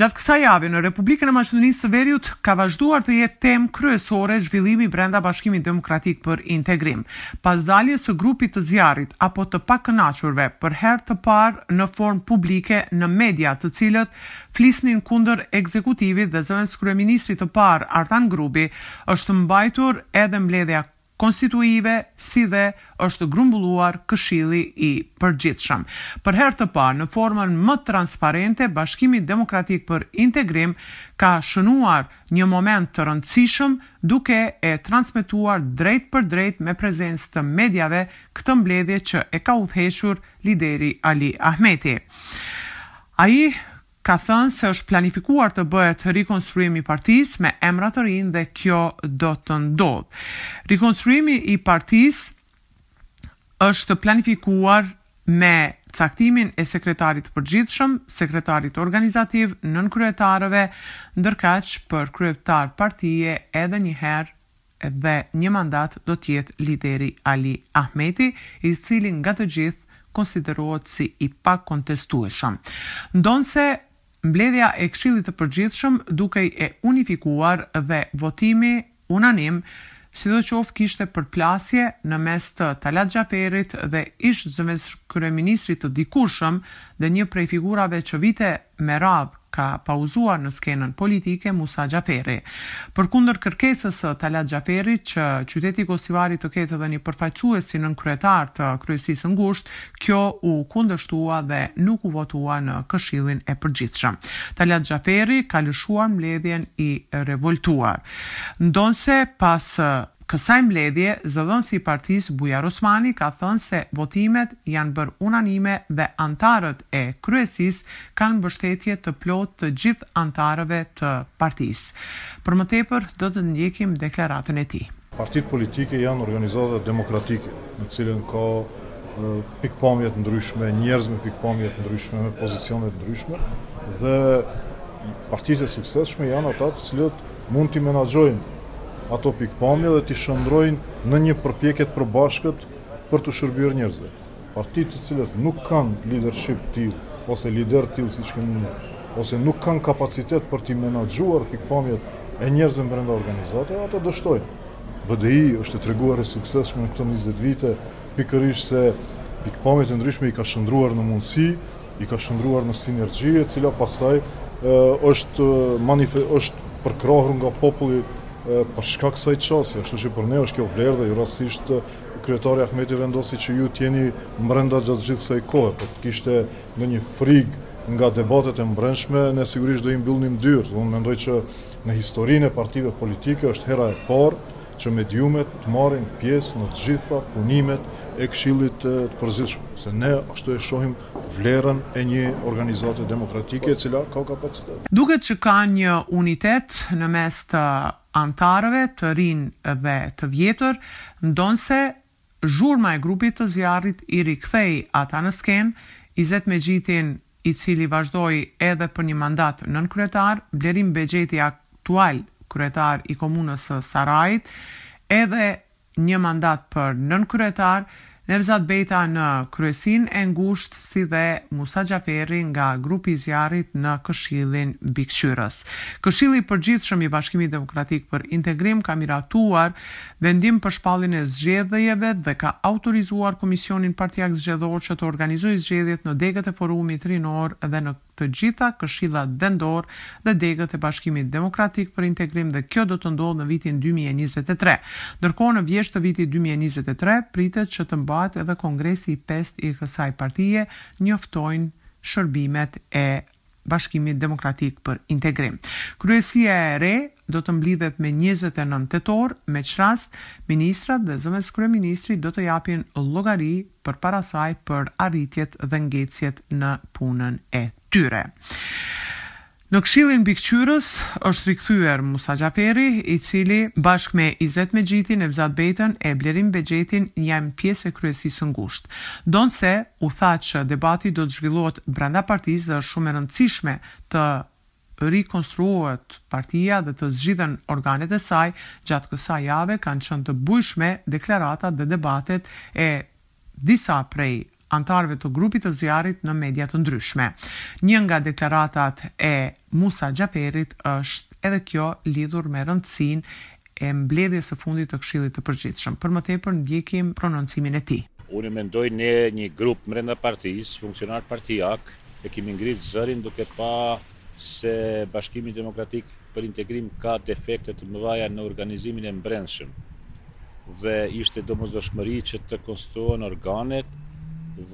Gjatë kësaj jave në Republikën e Maqedonisë së Veriut ka vazhduar të jetë temë kryesore zhvillimi brenda Bashkimit Demokratik për Integrim. Pas daljes së grupit të zjarrit apo të pakënaqurve për herë të parë në formë publike në media të cilët flisnin kundër ekzekutivit dhe zëvendëskryeministrit të parë Artan Grubi, është mbajtur edhe mbledhja konstituive si dhe është grumbulluar Këshilli i Përgjithshëm. Për herë të parë në formën më transparente Bashkimi Demokratik për Integrim ka shënuar një moment të rëndësishëm duke e transmetuar drejtpërdrejt me prezencë të mediave këtë mbledhje që e ka udhëhequr lideri Ali Ahmeti. Ai ka thënë se është planifikuar të bëhet rikonstruimi i partisë me emra të rinj dhe kjo do të ndodhë. Rikonstruimi i partisë është planifikuar me caktimin e sekretarit të përgjithshëm, sekretarit organizativ, nënkryetarëve, ndërkaq për kryetar partie edhe një herë, dhe një mandat do të jetë lideri Ali Ahmeti, i cili nga të gjithë konsiderohet si i pakontestueshëm. Ndonëse mbledhja e Këshillit të Përgjithshëm dukej e unifikuar dhe votimi unanim, sidoqoftë kishte përplasje në mes të Talat Xhaferit dhe ish-zëvendëskryeministrit të dikurshëm dhe një prej figurave që vite me radhë ka pauzuar në skenën politike Musa Xhaferi. Përkundër kërkesës së Talat Xhaferit që qyteti i Gostivarit të ketë edhe një përfaqësues si nënkryetar të Kryesisë së Ngushtë, kjo u kundërshtua dhe nuk u votua në Këshillin e Përgjithshëm. Talat Xhaferi ka lëshuar mbledhjen i revoltuar. Ndonëse pas kësaj mbledhje, zëdhënësi i partisë, Bujar Osmani, ka thënë se votimet janë bërë unanime dhe anëtarët e kryesisë kanë mbështetje të plotë të gjithë anëtarëve të partisë. Për më tepër, do të ndjekim deklaratën e tij. Partitë politike janë organizata demokratike, në të cilën ka pikëpamje të ndryshme, njerëz me pikëpamje të ndryshme, me pozicione të ndryshme dhe partitë e suksesshme janë ata të cilët mund t'i menaxhojnë ato pikëpamje dhe t'i shëndrojnë në një përpjekje të përbashkët për t'u shërbyer njerëzve. Partitë të cilët nuk kanë lidership të tillë ose lider të tillë siç kemi ne, ose nuk kanë kapacitet për t'i menaxhuar pikëpamjet e njerëzve brenda organizatës, ato dështojnë. BDI është e treguar e suksesshme në këto 20 vite, pikërisht se pikëpamjet e ndryshme i ka shëndruar në mundësi i ka shndërruar në sinergji e cila pastaj është është përkrahur nga populli për shkak kësaj qasje, ashtu që për ne është kjo vlerë dhe jo rastësisht kryetari Ahmeti vendosi që ju të jeni mbrenda gjatë gjithë kësaj kohe, po të kishte ndonjë frigë nga debatet e mbrendshme, ne sigurisht do i mbyllnim dyert. Unë mendoj që në historinë e partive politike është hera e parë që mediumet të marrin pjesë në të gjitha punimet e Këshillit të Përgjithshëm, se ne ashtu e shohim vlerën e një organizate demokratike e cila ka kapacitet. Duket që ka një unitet në mes të anëtarëve, të rinj dhe të vjetër, ndonëse Zhurma e grupit të zjarrit i rikthei ata në skenë, Izet Mexhitin, i cili vazhdoi edhe për një mandat nënkryetar, Blerim Bexheti aktual kryetar i Komunës së Sarajit, edhe një mandat për nënkryetar, Nevzat Bejta në kryesinë e ngushtë, si dhe Musa Xhaferi nga grupi i zjarrit në Këshillin Mbikëqyrës. Këshilli i Përgjithshëm i Bashkimit Demokratik për Integrim ka miratuar vendim për shpalljen e zgjedhjeve dhe ka autorizuar Komisionin Partiak Zgjedhor që të organizojë zgjedhjet në degët e Forumit Rinor dhe në të gjitha këshillat vendorë dhe degët e Bashkimit Demokratik për Integrim dhe kjo do të ndodhë në vitin dy mijë e njëzet e tre. Ndërkohë në vjeshtë të vitit dy mijë e njëzet e tre pritet që të mbahet edhe kongresi i pestë i kësaj partie, njoftojnë shërbimet e Bashkimit Demokratik për Integrim. Kryesia e re do të mblidhet me njëzet e nëntë tetor, me ç'rast ministrat dhe zëvendëskryeministri do të japin llogari përpara saj për arritjet dhe ngecjet në punën e tyre. Në Këshillin Mbikëqyrës është rikthyer Musa Xhaferi, i cili, bashkë me Izet Mexhitin, Nevzat Bejtën e Blerim Bexhetin janë pjesë e kryesisë së ngushtë. Ndonëse u tha që debati do të zhvillohet brenda partisë dhe është shumë e rëndësishme të rikonstruohet partia dhe të zgjidhen organet e saj, gjatë kësaj jave kanë qenë të bujshme deklaratat dhe debatet e disa prej anëtarëve të grupit të zjarrit në media të ndryshme. Një nga deklaratat e Musa Xhaferit është edhe kjo lidhur me rëndësinë e mbledhjes së fundit të Këshillit të Përgjithshëm. Për më tepër ndjekim prononcimin e tij. Unë mendoj ne një grup mbrenda partisë, funksionarë partiakë, e kemi ngrit zërin duke pa se Bashkimi Demokratik për Integrim ka defekte të mëdhaja në organizimin e mbrendshëm dhe ishte domosdoshmëri që të konstituohen organet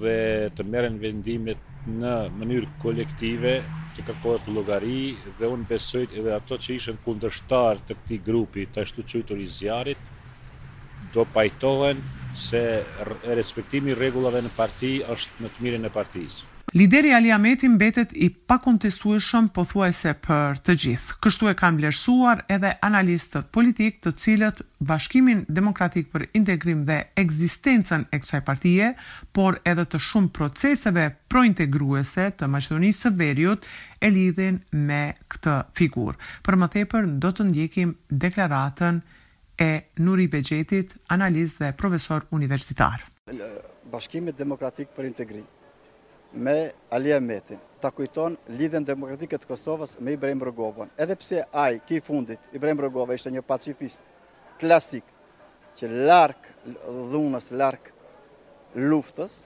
dhe të merren vendimet në mënyrë kolektive të kërkohet llogari dhe unë besoj edhe ato që ishin kundërshtarë të këtij grupi të ashtuquajtur i Zjarrit, do pajtohen se respektimi i rregullave në parti është në të mirën e partisë. Lideri Ali Ahmeti mbetet i pakontestueshëm pothuajse për të gjithë. Kështu e kanë vlerësuar edhe analistët politikë të cilët Bashkimin Demokratik për Integrim dhe ekzistencën e kësaj partie, por edhe të shumë proceseve prointegruese të Maqedonisë së Veriut e lidhin me këtë figurë. Për më tepër do të ndjekim deklaratën e Nuri Bexhetit, analist dhe profesor universitar. Bashkimi Demokratik për Integrim. me Ali Ahmetin, ta kujton Lidhjen Demokratike të Kosovës me Ibrahim Rugovën. Edhe pse ai, ky i fundit, Ibrahim Rugova, ishte një pacifist klasik, që larg dhunës, larg luftës,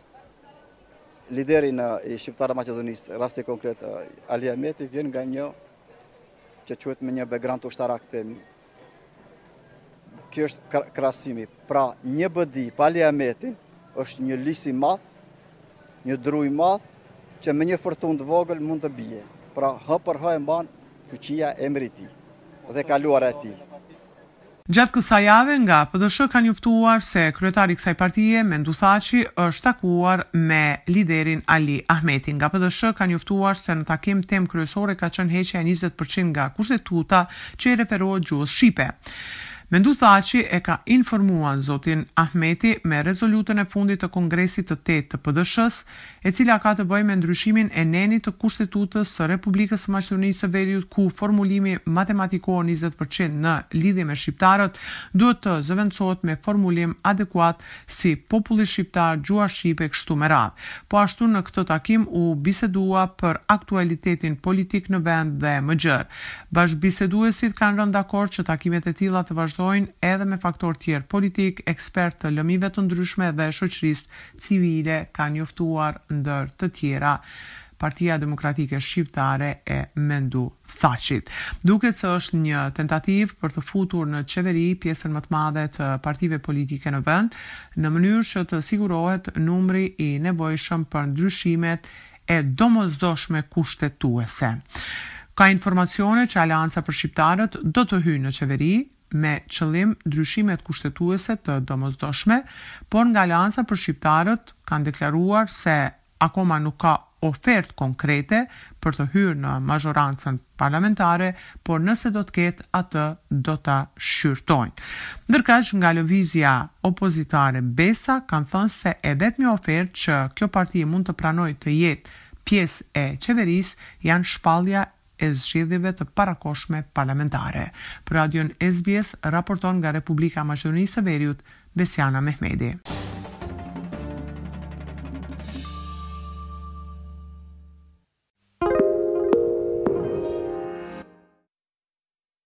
lideri i shqiptarëve të Maqedonisë, rasti konkret, Ali Ahmeti, vjen nga një që quhet me një background ushtarak të themi Kjo është krahasimi. Pra, një BDI pa Ali Ahmetin, është një lis i madh, një dru i madh, që me një furtunë të vogël mund të bjerë. Pra, hë për hë e mban fuqia e emrit të tij dhe e kaluara e tij. Gjatë kësaj jave nga PDSH kanë njoftuar se kryetari i kësaj partie, Menduh Thaçi, është takuar me liderin Ali Ahmeti. Nga PDSH kanë njoftuar se në takim temë kryesore ka qenë heqja e njëzet për qind nga Kushtetuta që i referohet gjuhës shqipe. Menduh Thaçi e ka informuar zotin Ahmeti me rezolutën e fundit të Kongresit të tetë të PDSH-së, e cila ka të bëjë me ndryshimin e nenit të Kushtetutës së Republikës së Maqedonisë së Veriut ku formulimi matematikor njëzet për qind në lidhje me shqiptarët duhet të zëvendësohet me formulim adekuat si populli shqiptar, gjuha shqipe e kështu me radhë. Po ashtu në këtë takim u bisedua për aktualitetin politik në vend dhe më gjerë. Bashkëbiseduesit kanë rënë dakord që takimet e tilla të vazhdojnë edhe me faktorë tjerë politikë, ekspertë të lëmive të ndryshme dhe shoqërisë civile, ka njoftuar ndër të tjera Partia Demokratike Shqiptare e Menduh Thaçit. Duket se është një tentativë për të futur në qeveri pjesën më të madhe të partive politike në vend, në mënyrë që të sigurohet numri i nevojshëm për ndryshimet e domosdoshme kushtetuese. Ka informacione që Aleanca për Shqiptarët do të hyjë në qeveri, me qëllim ndryshimet kushtetuese të domosdoshme, por nga Aleanca për Shqiptarët kanë deklaruar se Akoma nuk ka ofertë konkrete për të hyrë në mazhorancën parlamentare, por nëse do të ketë atë do ta shqyrtojnë. Ndërkaq, nga lëvizja opozitare Besa kanë thënë se e vetmja ofertë që kjo parti mund të pranojë të jetë pjesë e qeverisë janë shpallja e zgjedhjeve të parakohshme parlamentare. Për radion SBS raporton nga Republika e Maqedonisë së Veriut, Besjana Mehmedi.